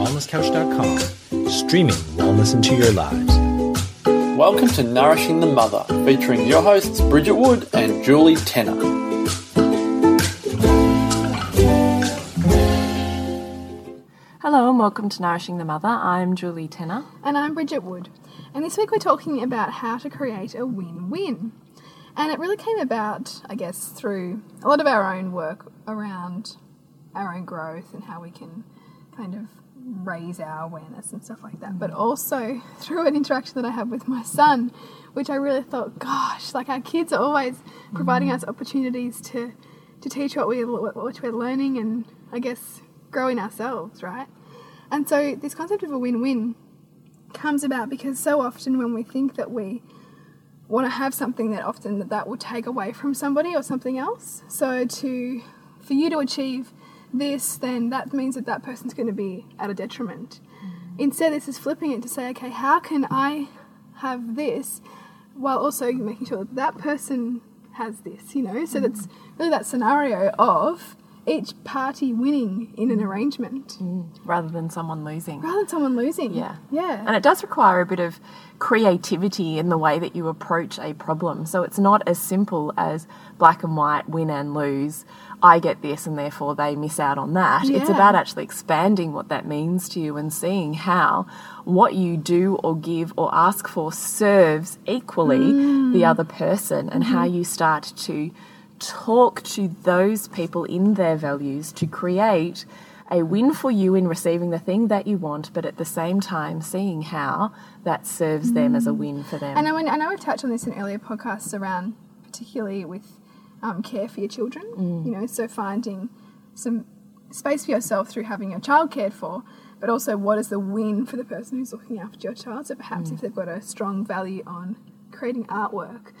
thewellnesscouch.com, streaming wellness into your lives. Welcome to Nourishing the Mother, featuring your hosts Bridget Wood and Julie Tenner. Hello and welcome to Nourishing the Mother. I'm Julie Tenner. And I'm Bridget Wood. And this week we're talking about how to create a win win. And it really came about, I guess, through a lot of our own work around our own growth and how we can kind of raise our awareness and stuff like that. But also through an interaction that I have with my son, which I really thought, gosh, like our kids are always providing mm. us opportunities to to teach what we what we're learning and I guess growing ourselves, right? And so this concept of a win-win comes about because so often when we think that we want to have something that often that, that will take away from somebody or something else. So to for you to achieve this, then that means that that person's going to be at a detriment. Mm. Instead, this is flipping it to say, okay, how can I have this while also making sure that that person has this, you know? So mm. that's really that scenario of each party winning in an arrangement mm. rather than someone losing. Rather than someone losing. Yeah. Yeah. And it does require a bit of creativity in the way that you approach a problem. So it's not as simple as black and white, win and lose. I get this and therefore they miss out on that. Yeah. It's about actually expanding what that means to you and seeing how what you do or give or ask for serves equally mm. the other person and mm-hmm. how you start to talk to those people in their values to create a win for you in receiving the thing that you want, but at the same time seeing how that serves them as a win for them. And I, I know we've touched on this in earlier podcasts around, particularly with um, care for your children. Mm. You know, so finding some space for yourself through having your child cared for, but also what is the win for the person who's looking after your child. So perhaps mm. if they've got a strong value on creating artwork,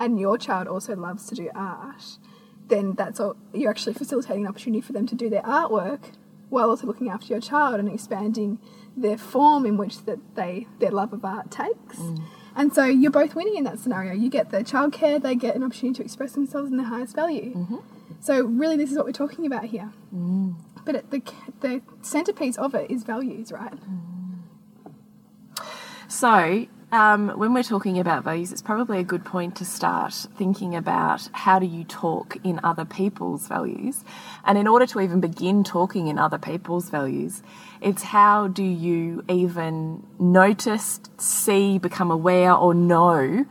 and your child also loves to do art, then that's all you're actually facilitating an opportunity for them to do their artwork while also looking after your child and expanding their form in which that they their love of art takes. Mm. And so you're both winning in that scenario. You get the childcare, they get an opportunity to express themselves in their highest value. Mm-hmm. So really, this is what we're talking about here. Mm. But the the centerpiece of it is values, right? Mm. So um, when we're talking about values, it's probably a good point to start thinking about how do you talk in other people's values. And in order to even begin talking in other people's values, it's how do you even notice, see, become aware, or know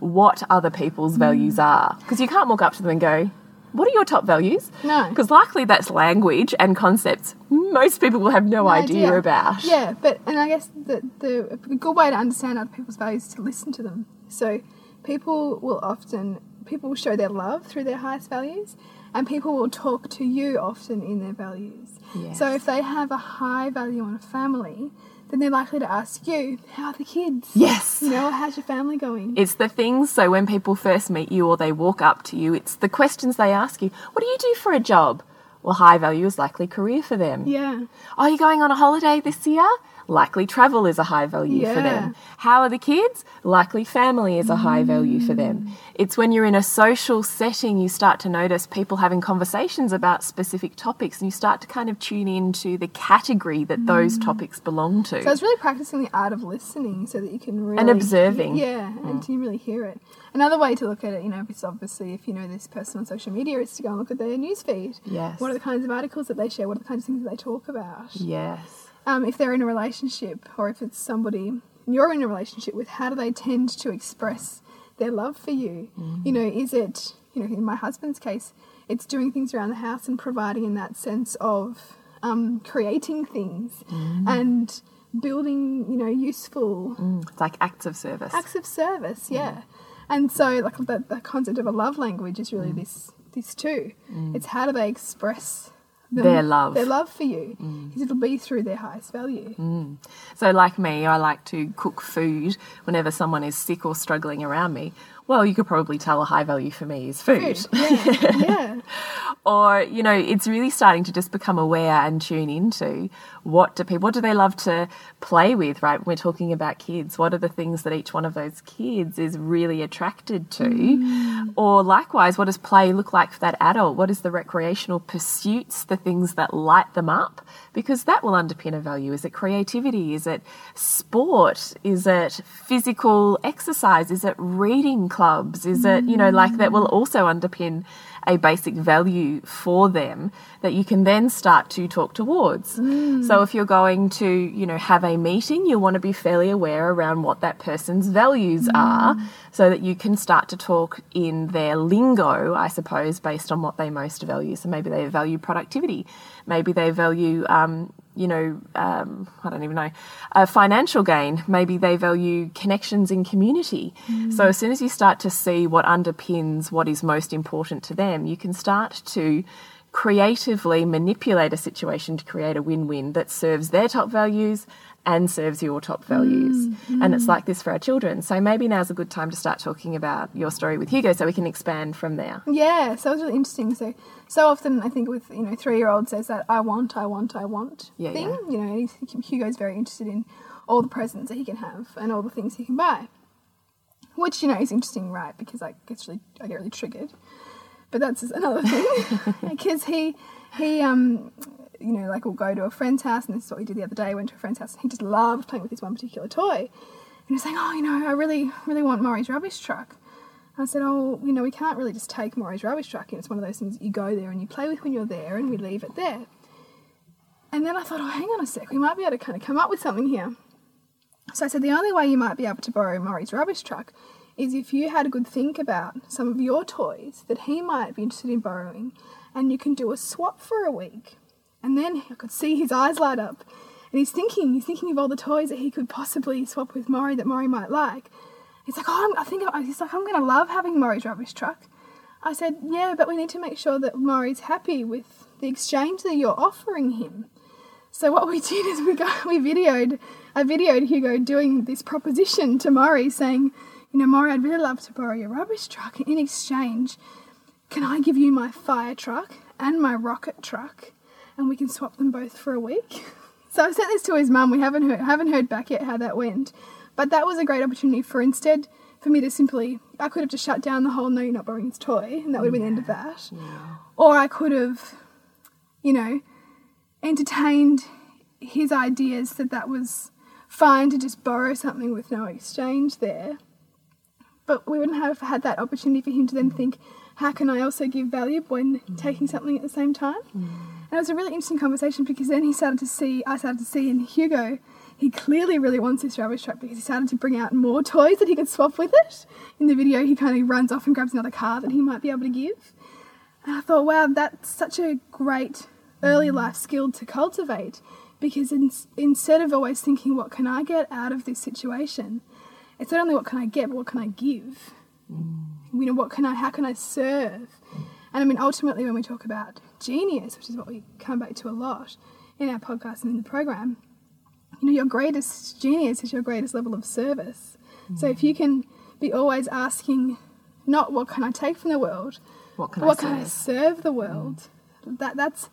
what other people's values mm. are. Because you can't walk up to them and go, what are your top values? No. Because likely that's language and concepts most people will have no, no idea. idea. about. Yeah, but, and I guess the, the a good way to understand other people's values is to listen to them. So people will often, people will show their love through their highest values, and people will talk to you often in their values. Yes. So if they have a high value on a family, then they're likely to ask you, How are the kids? Yes. You know, how's your family going? It's the things, so when people first meet you or they walk up to you, it's the questions they ask you What do you do for a job? Well, high value is likely career for them. Yeah. Are you going on a holiday this year? Likely travel is a high value yeah. for them. How are the kids? Likely family is a high value for them. It's when you're in a social setting you start to notice people having conversations about specific topics and you start to kind of tune into the category that mm. those topics belong to. So it's really practicing the art of listening so that you can really and observing. yeah, mm. and you really hear it. Another way to look at it, you know, is obviously if you know this person on social media is to go and look at their newsfeed. Yes. What are the kinds of articles that they share? What are the kinds of things that they talk about? Yes um, if they're in a relationship or if it's somebody you're in a relationship with, how do they tend to express their love for you? Mm. You know, is it, you know, in my husband's case, it's doing things around the house and providing in that sense of um, creating things mm. and building, you know, useful. Mm. It's like acts of service. Acts of service, yeah. And so, like the, the concept of a love language is really mm. this this too. Mm. It's how do they express them, their love. Their love for you. Because mm. it'll be through their highest value. Mm. So, like me, I like to cook food whenever someone is sick or struggling around me. Well, you could probably tell a high value for me is food. food. Yeah. yeah. or you know it's really starting to just become aware and tune into what do people what do they love to play with right? When we're talking about kids. What are the things that each one of those kids is really attracted to? Mm. or likewise what does play look like for that adult? What is the recreational pursuits the things that light them up? Because that will underpin a value. Is it creativity? Is it sport? Is it physical exercise? Is it reading clubs? Is it you know like that will also underpin a basic value for them that you can then start to talk towards. Mm. So if you're going to, you know, have a meeting, you want to be fairly aware around what that person's values mm. are so that you can start to talk in their lingo, I suppose, based on what they most value. So maybe they value productivity, maybe they value um, you know, um, I don't even know, a financial gain. Maybe they value connections in community. Mm. So as soon as you start to see what underpins what is most important to them, you can start to creatively manipulate a situation to create a win win that serves their top values and serves your top values. Mm, And it's like this for our children. So maybe now's a good time to start talking about your story with Hugo so we can expand from there. Yeah, so it was really interesting. So so often I think with, you know, three year olds says that I want, I want, I want yeah, thing. Yeah. You know, Hugo's very interested in all the presents that he can have and all the things he can buy. Which, you know, is interesting, right? Because I get really I get really triggered. But that's another thing. because he he um you know, like we'll go to a friend's house, and this is what we did the other day. Went to a friend's house, and he just loved playing with this one particular toy. And he was saying, "Oh, you know, I really, really want Maury's rubbish truck." I said, "Oh, you know, we can't really just take Maury's rubbish truck. And it's one of those things you go there and you play with when you're there, and we leave it there." And then I thought, "Oh, hang on a sec, we might be able to kind of come up with something here." So I said, "The only way you might be able to borrow Maury's rubbish truck is if you had a good think about some of your toys that he might be interested in borrowing, and you can do a swap for a week." And then I could see his eyes light up. And he's thinking, he's thinking of all the toys that he could possibly swap with Maury that Maury might like. He's like, oh, I'm, I think, he's like, I'm going to love having Maury's rubbish truck. I said, yeah, but we need to make sure that Maury's happy with the exchange that you're offering him. So what we did is we got, we videoed, I videoed Hugo doing this proposition to Maury saying, you know, Maury, I'd really love to borrow your rubbish truck. In exchange, can I give you my fire truck and my rocket truck? And we can swap them both for a week. So I've sent this to his mum. We haven't heard, haven't heard back yet how that went, but that was a great opportunity for instead for me to simply I could have just shut down the whole no you're not borrowing his toy and that would have been the end of that, yeah. or I could have, you know, entertained his ideas that that was fine to just borrow something with no exchange there. But we wouldn't have had that opportunity for him to then think, how can I also give value when mm. taking something at the same time? Mm. And it was a really interesting conversation because then he started to see, I started to see in Hugo, he clearly really wants this rubbish truck because he started to bring out more toys that he could swap with it. In the video, he kind of runs off and grabs another car that he might be able to give. And I thought, wow, that's such a great early life skill to cultivate because in, instead of always thinking, what can I get out of this situation, it's not only what can I get, but what can I give? Mm. You know, what can I, how can I serve? And I mean, ultimately, when we talk about genius, which is what we come back to a lot in our podcast and in the program, you know, your greatest genius is your greatest level of service. Mm-hmm. So if you can be always asking, not what can I take from the world, what can, I, what serve? I serve the world, mm. that that's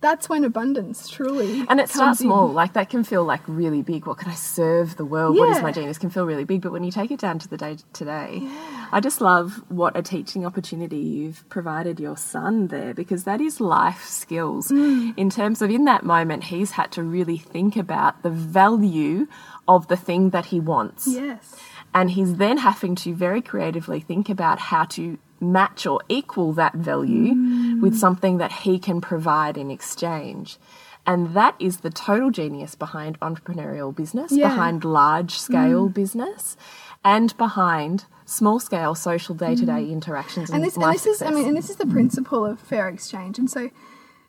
that's when abundance truly and it starts small. like that can feel like really big. What can i serve the world? Yeah. what is my genius? Can feel really big. But when you take it down to the day today yeah. i just love what a teaching opportunity you've provided your son there because that is life skills. Mm. in terms of in that moment he's had to really think about the value of the thing that he wants. Yes. And he's then having to very creatively think about how to match or equal that value mm. with something that he can provide in exchange. And that is the total genius behind entrepreneurial business, yeah. behind large scale mm. business, and behind small scale social day to day interactions. And, and this, and this is, I mean, and this is the principle of fair exchange. And so,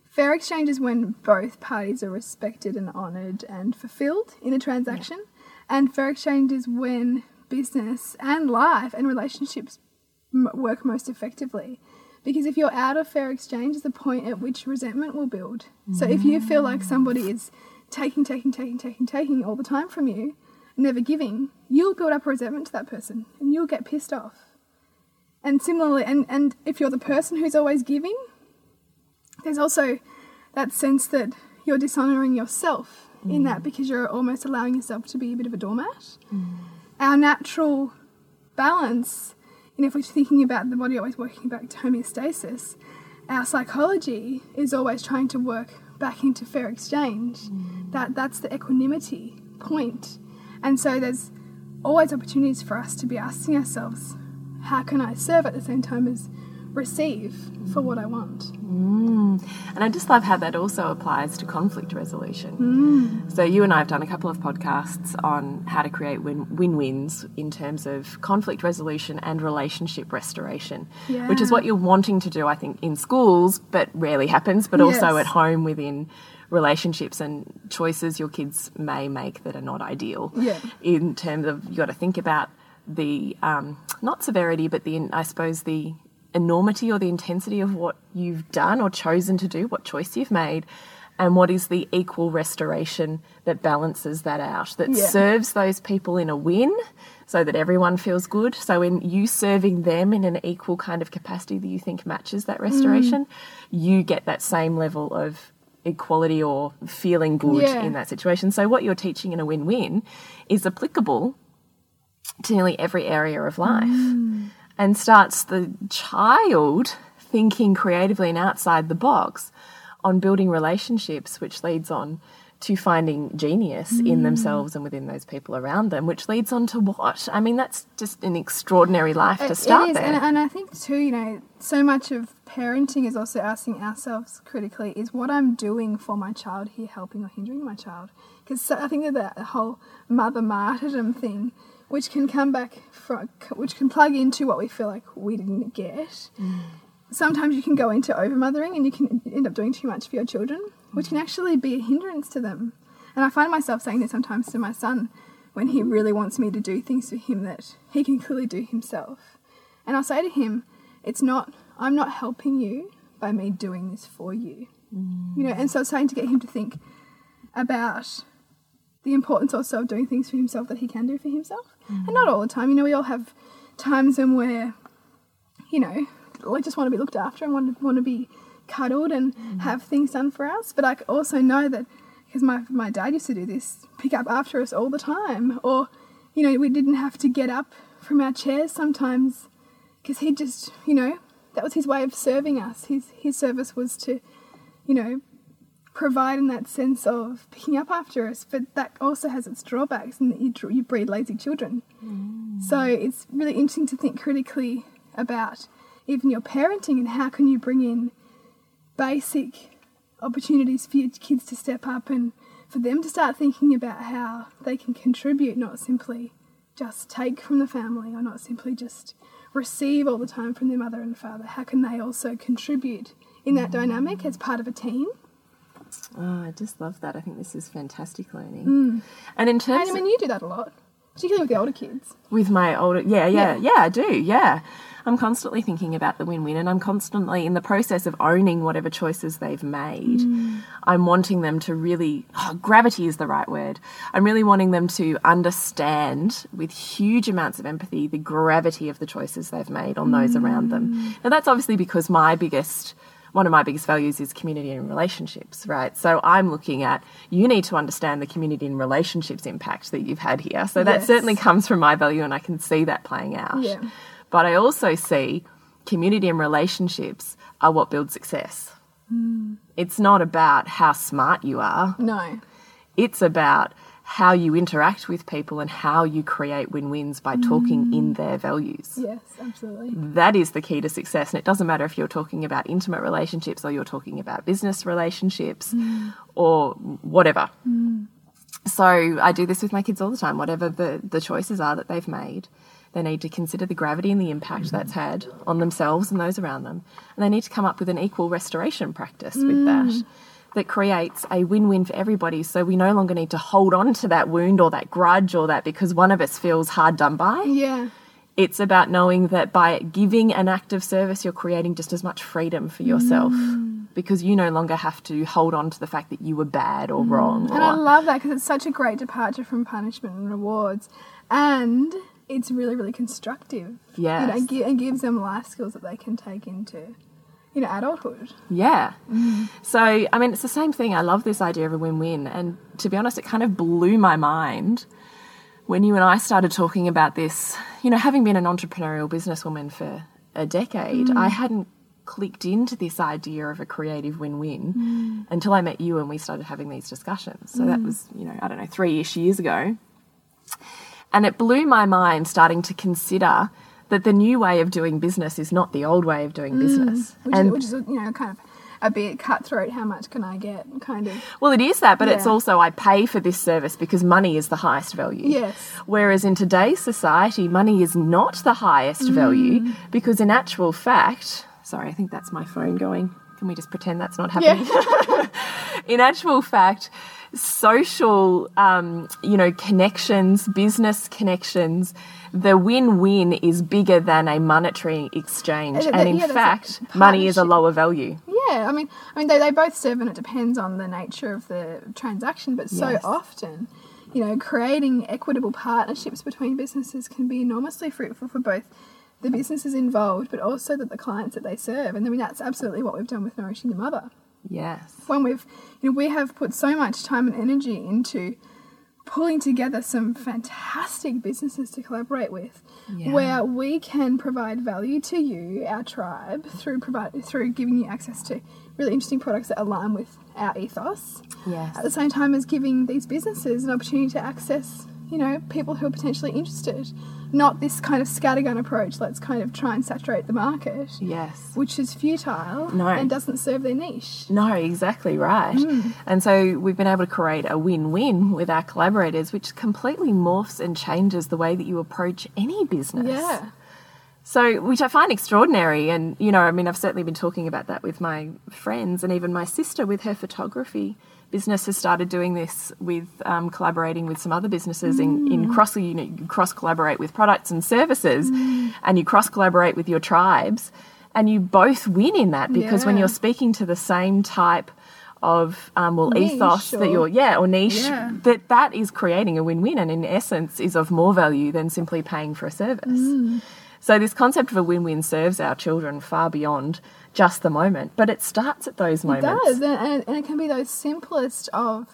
fair exchange is when both parties are respected and honoured and fulfilled in a transaction. Yeah. And fair exchange is when business and life and relationships work most effectively. Because if you're out of fair exchange, is the point at which resentment will build. So if you feel like somebody is taking, taking, taking, taking, taking all the time from you, never giving, you'll build up resentment to that person and you'll get pissed off. And similarly, and, and if you're the person who's always giving, there's also that sense that you're dishonoring yourself in that mm. because you're almost allowing yourself to be a bit of a doormat. Our natural balance, know, if we're thinking about the body always working back to homeostasis, our psychology is always trying to work back into fair exchange. Mm. That that's the equanimity point. And so there's always opportunities for us to be asking ourselves, how can I serve at the same time as receive for what I want? And I just love how that also applies to conflict resolution. So, you and I have done a couple of podcasts on how to create win wins in terms of conflict resolution and relationship restoration, which is what you're wanting to do, I think, in schools, but rarely happens, but also at home within relationships and choices your kids may make that are not ideal. Yeah. In terms of, you've got to think about the, um, not severity, but the, I suppose, the enormity or the intensity of what you've done or chosen to do, what choice you've made, and what is the equal restoration that balances that out, that Yeah. serves those people in a win so that everyone feels good. So, in you serving them in an equal kind of capacity that you think matches that restoration, mm. you get that same level of equality or feeling good Yeah. in that situation. So, what you're teaching in a win win is applicable to nearly every area of life mm. And starts the child thinking creatively and outside the box on building relationships, which leads on to finding genius in mm. themselves and within those people around them, which leads on to what? I mean, that's just an extraordinary life to start it is, there. and, and I think too, you know, so much of parenting is also asking ourselves critically: is what I'm doing for my child here helping or hindering my child? Because I think that the whole mother martyrdom thing, which can come back from, which can plug into what we feel like we didn't get. Mm. Sometimes you can go into overmothering and you can end up doing too much for your children, which can mm. actually be a hindrance to them. And I find myself saying this sometimes to my son when he really wants me to do things for him that he can clearly do himself. And I'll say to him, it's not, I'm not helping you by me doing this for you. Mm. You know, and so starting to get him to think about the importance also of doing things for himself that he can do for himself. And mm. not all the time. You know, we all have times when we're, you know, we just want to be looked after and want to, want to be cuddled and mm. have things done for us. But I also know that because my, my dad used to do this, pick up after us all the time. Or, you know, we didn't have to get up from our chairs sometimes because he just, you know, that was his way of serving us. His, his service was to, you know, provide in that sense of picking up after us, but that also has its drawbacks in that you, you breed lazy children. Mm. So it's really interesting to think critically about even your parenting and how can you bring in basic opportunities for your kids to step up and for them to start thinking about how they can contribute, not simply just take from the family or not simply just receive all the time from their mother and father. How can they also contribute in that mm. dynamic as part of a team? Oh, I just love that. I think this is fantastic learning. Hmm. And in terms And I mean, you do that a lot, particularly with the older kids. with my older yeah, yeah Yeah. yeah i do yeah i'm constantly thinking about the win-win and i'm constantly in the process of owning whatever choices they've made hmm. i'm wanting them to really oh, gravity is the right word i'm really wanting them to understand with huge amounts of empathy the gravity of the choices they've made on those around them hmm. now that's obviously because my biggest one of my biggest values is community and relationships, right? So I'm looking at you need to understand the community and relationships impact that you've had here. So that Yes. certainly comes from my value and I can see that playing out. Yeah. But I also see community and relationships are what build success. Hmm. It's not about how smart you are. No. It's about how you interact with people and how you create win-wins by talking in mm. their values Yes, absolutely. that is the key to success. And it doesn't matter if you're talking about intimate relationships or you're talking about business relationships mm. or whatever. Mm. So I do this with my kids all the time. Whatever the, the choices are that they've made, they need to consider the gravity and the impact that's had on themselves and those around them. And they need to come up with an equal restoration practice with that. That creates a win win for everybody. So we no longer need to hold on to that wound or that grudge or that because one of us feels hard done by. Yeah. It's about knowing that by giving an act of service, you're creating just as much freedom for yourself mm. because you no longer have to hold on to the fact that you were bad or mm. wrong. And I love that because it's such a great departure from punishment and rewards. And it's really, really constructive. You know, Yes. and and gives them life skills that they can take into know adulthood. Yeah. Mm. So, I mean, it's the same thing. I love this idea of a win win. And to be honest, it kind of blew my mind when you and I started talking about this. You know, having been an entrepreneurial businesswoman for a decade, mm. I hadn't clicked into this idea of a creative win win mm. until I met you and we started having these discussions. So that was, you know, I don't know, three ish years ago. And it blew my mind starting to consider that the new way of doing business is not the old way of doing mm, business. Which, and is, which is, you know, kind of a bit cutthroat. How much can I get? Kind of. Well, it is that, but it's also I pay for this service because money is the highest value. Yes. Whereas in today's society, money is not the highest mm. value because, in actual fact, sorry, I think that's my phone going. Can we just pretend that's not happening? in actual fact, social, um, you know, connections, business connections, the win-win is bigger than a monetary exchange, Uh, and in yeah, fact, money is a lower value. Yeah, I mean, I mean, they, they both serve, and it depends on the nature of the transaction. But so Yes. often, you know, creating equitable partnerships between businesses can be enormously fruitful for both the businesses involved, but also that the clients that they serve. And I mean, that's absolutely what we've done with Nourishing the Mother. Yes. When we've, you know, we have put so much time and energy into pulling together some fantastic businesses to collaborate with, Yeah. where we can provide value to you, our tribe, through provide through giving you access to really interesting products that align with our ethos. Yes. At the same time as giving these businesses an opportunity to access, you know, people who are potentially interested. Not this kind of scattergun approach. Let's kind of try and saturate the market, Yes. which is futile No. and doesn't serve their niche. No, exactly right. Mm. And so we've been able to create a win win with our collaborators, which completely morphs and changes the way that you approach any business. Yeah. So, which I find extraordinary. And, you know, I mean, I've certainly been talking about that with my friends and even my sister with her photography business has started doing this with um, collaborating with some other businesses in, in cross, you know, you cross collaborate with products and services and you cross collaborate with your tribes and you both win in that because when you're speaking to the same type of um, well Niche ethos that you're yeah or niche Yeah. that that is creating a win-win and in essence is of more value than simply paying for a service. Mm. so this concept of a win-win serves our children far beyond just the moment, but it starts at those moments. It does, and, and, it can be those simplest of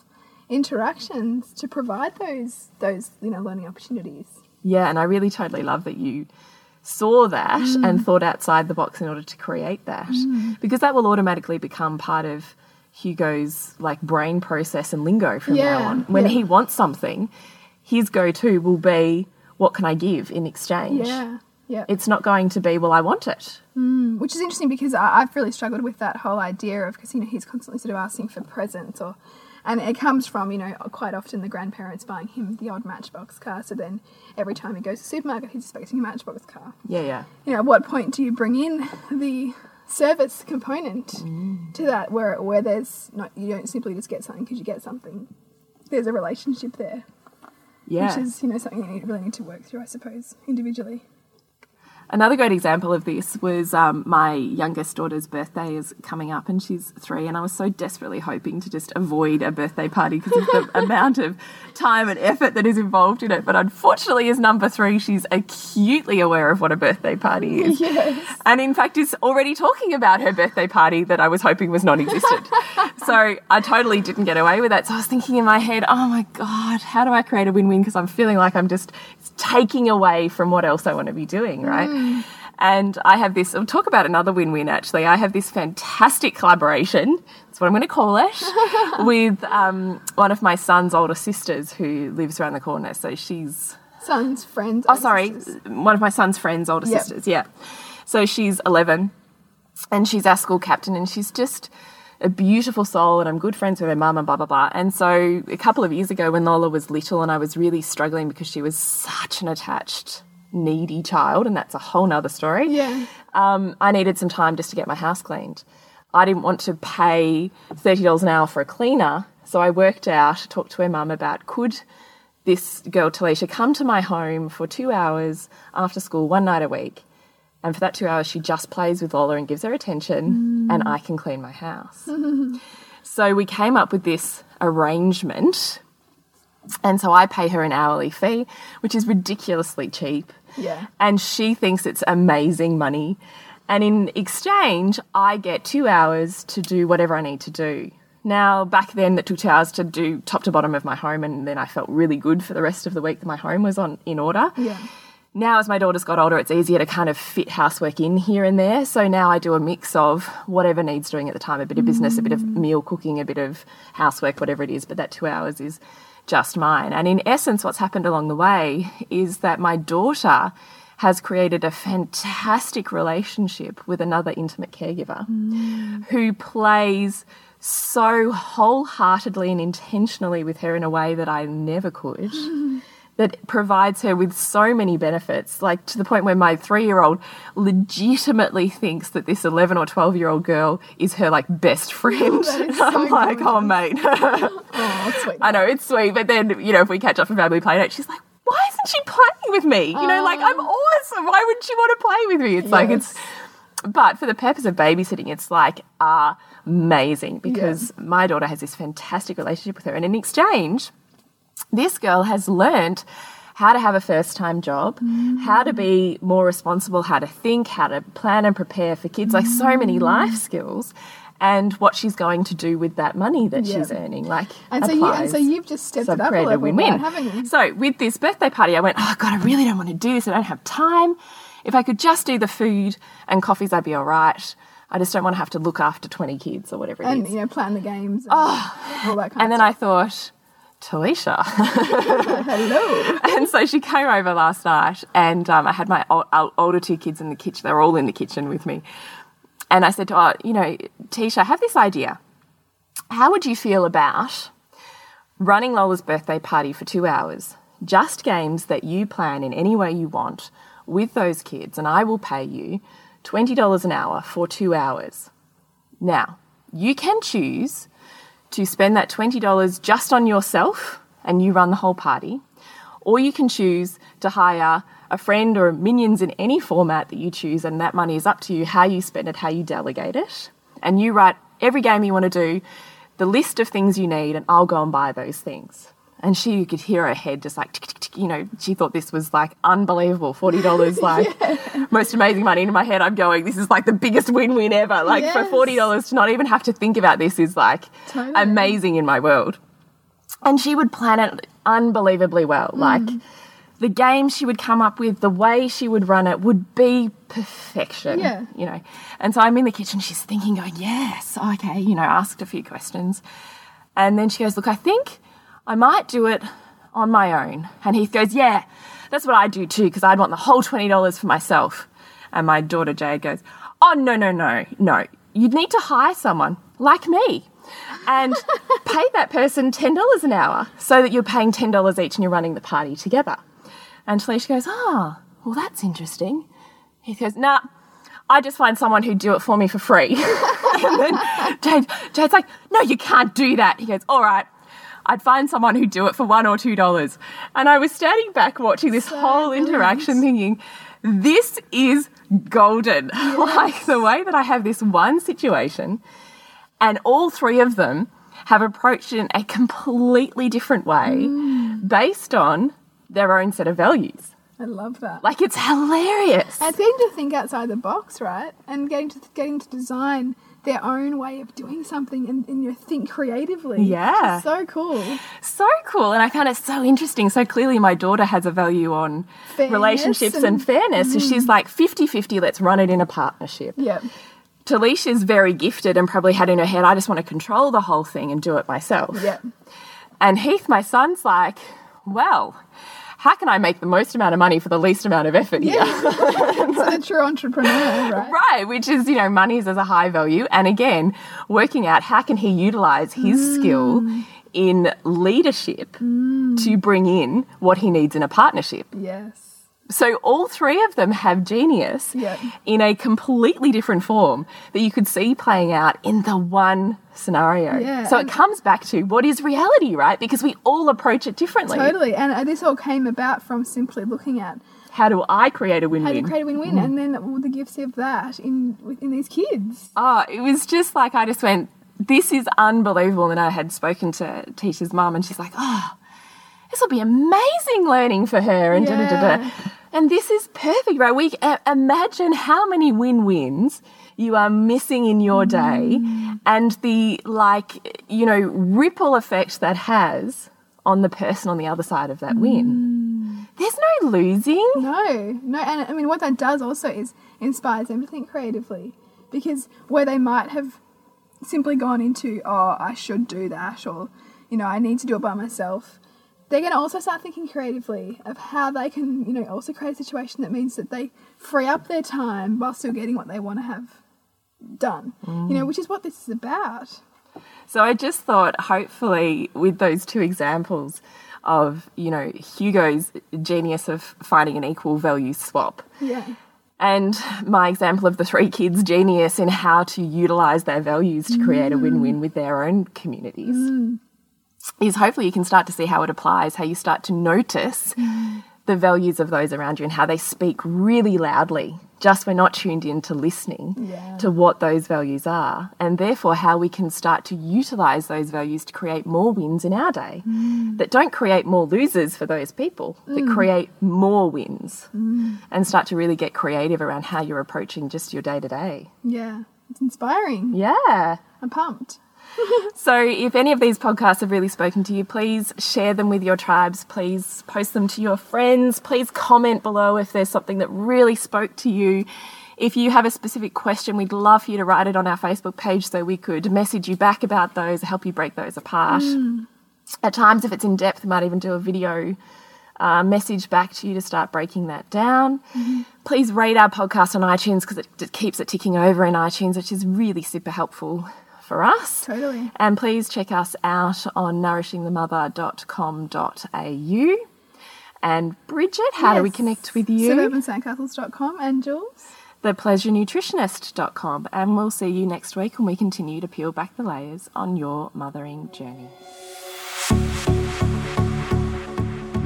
interactions to provide those those you know learning opportunities. Yeah, and I really totally love that you saw that Mm. and thought outside the box in order to create that because that will automatically become part of Hugo's like brain process and lingo from Yeah, now on. When yeah. he wants something, his go-to will be what can I give in exchange? Yeah, yeah. It's not going to be well I want it. Mm, which is interesting because I, I've really struggled with that whole idea of because you know he's constantly sort of asking for presents or, and it comes from you know quite often the grandparents buying him the odd Matchbox car. So then every time he goes to the supermarket, he's expecting a Matchbox car. Yeah, yeah. You know, at what point do you bring in the service component mm. to that where where there's not you don't simply just get something because you get something. There's a relationship there, Yeah. which is you know something you really need to work through, I suppose, individually. Another great example of this was um, my youngest daughter's birthday is coming up, and she's three. And I was so desperately hoping to just avoid a birthday party because of the amount of time and effort that is involved in it. But unfortunately, as number three, she's acutely aware of what a birthday party is, Yes. and in fact, is already talking about her birthday party that I was hoping was non-existent. so I totally didn't get away with that. So I was thinking in my head, oh my god, how do I create a win-win? Because I'm feeling like I'm just taking away from what else I want to be doing, right? And I have this, I'll talk about another win win actually. I have this fantastic collaboration, that's what I'm going to call it, with um, one of my son's older sisters who lives around the corner. So she's Sons, friends. Oh, sorry, sisters. one of my son's friends' older Yep. sisters. Yeah. So she's 11 and she's our school captain and she's just a beautiful soul and I'm good friends with her mum and blah, blah, blah. And so a couple of years ago when Lola was little and I was really struggling because she was such an attached, needy child, and that's a whole nother story Yeah. um, I needed some time just to get my house cleaned. I didn't want to pay $30 an hour for a cleaner, so I worked out, talked to her mum about could this girl, Talisha, come to my home for two hours after school one night a week. And for that two hours, she just plays with Lola and gives her attention, and I can clean my house. so we came up with this arrangement. And so I pay her an hourly fee, which is ridiculously cheap Yeah. and she thinks it's amazing money. And in exchange, I get two hours to do whatever I need to do. Now, back then, it took two hours to do top to bottom of my home, and then I felt really good for the rest of the week that my home was on in order. Yeah. Now, as my daughter's got older, it's easier to kind of fit housework in here and there. So now I do a mix of whatever needs doing at the time a bit of business, a bit of mm. meal cooking, a bit of housework, whatever it is. But that two hours is just mine. And in essence, what's happened along the way is that my daughter has created a fantastic relationship with another intimate caregiver mm. who plays so wholeheartedly and intentionally with her in a way that I never could. That provides her with so many benefits, like to the point where my three year old legitimately thinks that this 11 or 12 year old girl is her like best friend. I'm so like, oh, mate. Oh, sweet. I know it's sweet, but then you know if we catch up for family play date, she's like, "Why isn't she playing with me? You know, like I'm awesome. Why wouldn't she want to play with me?" It's like it's. But for the purpose of babysitting, it's like amazing because my daughter has this fantastic relationship with her, and in exchange, this girl has learnt how to have a first time job, how to be more responsible, how to think, how to plan and prepare for kids, like so many mm. life skills. And what she's going to do with that money that she's earning, like And so, you, and so you've just stepped So it up a created a level, win-win. haven't you? So with this birthday party, I went, oh God, I really don't want to do this. I don't have time. If I could just do the food and coffees, I'd be all right. I just don't want to have to look after 20 kids or whatever it is. And, you know, plan the games and oh, all that kind And of then I thought, Talisha. Hello. and so she came over last night, and um, I had my ol- ol- older two kids in the kitchen. They were all in the kitchen with me. And I said to her, you know, Tisha, I have this idea. How would you feel about running Lola's birthday party for two hours? Just games that you plan in any way you want with those kids, and I will pay you $20 an hour for two hours. Now, you can choose to spend that $20 just on yourself and you run the whole party, or you can choose to hire a friend or minions in any format that you choose, and that money is up to you how you spend it, how you delegate it. And you write every game you want to do, the list of things you need, and I'll go and buy those things. And she, you could hear her head just like, tick, tick, tick, you know, she thought this was like unbelievable $40, like most amazing money. In my head, I'm going, this is like the biggest win win ever. Like Yes. for $40 to not even have to think about this is like Totally. amazing in my world. And she would plan it unbelievably well. Mm. Like the game she would come up with, the way she would run it would be perfection. Yeah. You know. And so I'm in the kitchen, she's thinking, going, Yes, okay, you know, asked a few questions. And then she goes, Look, I think I might do it on my own. And Heath goes, Yeah, that's what I do too, because I'd want the whole $20 for myself. And my daughter Jade goes, Oh, no, no, no, no. You'd need to hire someone like me and pay that person $10 an hour so that you're paying $10 each and you're running the party together. And Talisha goes, Oh, well, that's interesting. He goes, Nah, I just find someone who'd do it for me for free. and then Jade, Jade's like, No, you can't do that. He goes, All right. I'd find someone who'd do it for one or two dollars. And I was standing back watching this So whole interaction thinking, this is golden. like the way that I have this one situation and all three of them have approached it in a completely different way mm. based on their own set of values. I love that. Like it's hilarious. And getting to think outside the box, right? And getting to getting to design their own way of doing something and, and you know, think creatively. Yeah. So cool. so cool and I found it so interesting. So clearly my daughter has a value on Fairness relationships and, and- fairness. So she's mm. like 50-50, let's run it in a partnership. Yeah. Talisha's very gifted and probably had in her head, I just want to control the whole thing and do it myself. Yeah. And Heath, my son's like, well, how can I make the most amount of money for the least amount of effort here? so a true entrepreneur, right? Right, which is, you know, money's as a high value. And again, working out how can he utilize his mm. skill in leadership mm. to bring in what he needs in a partnership. Yes. So all three of them have genius Yeah. in a completely different form that you could see playing out in the one scenario. Yeah, So it comes back to what is reality, right? Because we all approach it differently. Totally. And this all came about from simply looking at How do I create a how win-win? to create a win-win mm-hmm. and then all the gifts of that in in these kids. Oh, it was just like I just went, this is unbelievable. And I had spoken to Tisha's mum, and she's like, oh, this will be amazing learning for her. And da da da Yeah. da. And this is perfect, right? We uh, imagine how many win-wins you are missing in your day and the like, you know, ripple effect that has on the person on the other side of that win. There's no losing. No, no, and I mean what that does also is inspires them to think creatively because where they might have simply gone into oh I should do that or you know I need to do it by myself, they're going to also start thinking creatively of how they can you know also create a situation that means that they free up their time while still getting what they want to have done. You know, mm. which is what this is about. So I just thought, hopefully, with those two examples of, you know, Hugo's genius of finding an equal value swap Yeah. and my example of the three kids' genius in how to utilize their values to create a mm. win win with their own communities mm. Is hopefully you can start to see how it applies, how you start to notice the values of those around you and how they speak really loudly. Just we're not tuned in to listening Yeah. to what those values are, and therefore how we can start to utilize those values to create more wins in our day mm. that don't create more losers for those people, that mm. create more wins mm. and start to really get creative around how you're approaching just your day to day. Yeah. It's inspiring. Yeah. I'm pumped. So, if any of these podcasts have really spoken to you, please share them with your tribes. Please post them to your friends. Please comment below if there's something that really spoke to you. If you have a specific question, we'd love for you to write it on our Facebook page so we could message you back about those, help you break those apart. At times, if it's in depth, we might even do a video uh, message back to you to start breaking that down. Please rate our podcast on iTunes because it, it keeps it ticking over in iTunes, which is really super helpful for us. Totally. And please check us out on nourishingthemother.com.au. And Bridget, how do we connect with you? Suburbansandcastles.com and Jules. Thepleasurenutritionist.com. And we'll see you next week when we continue to peel back the layers on your mothering journey.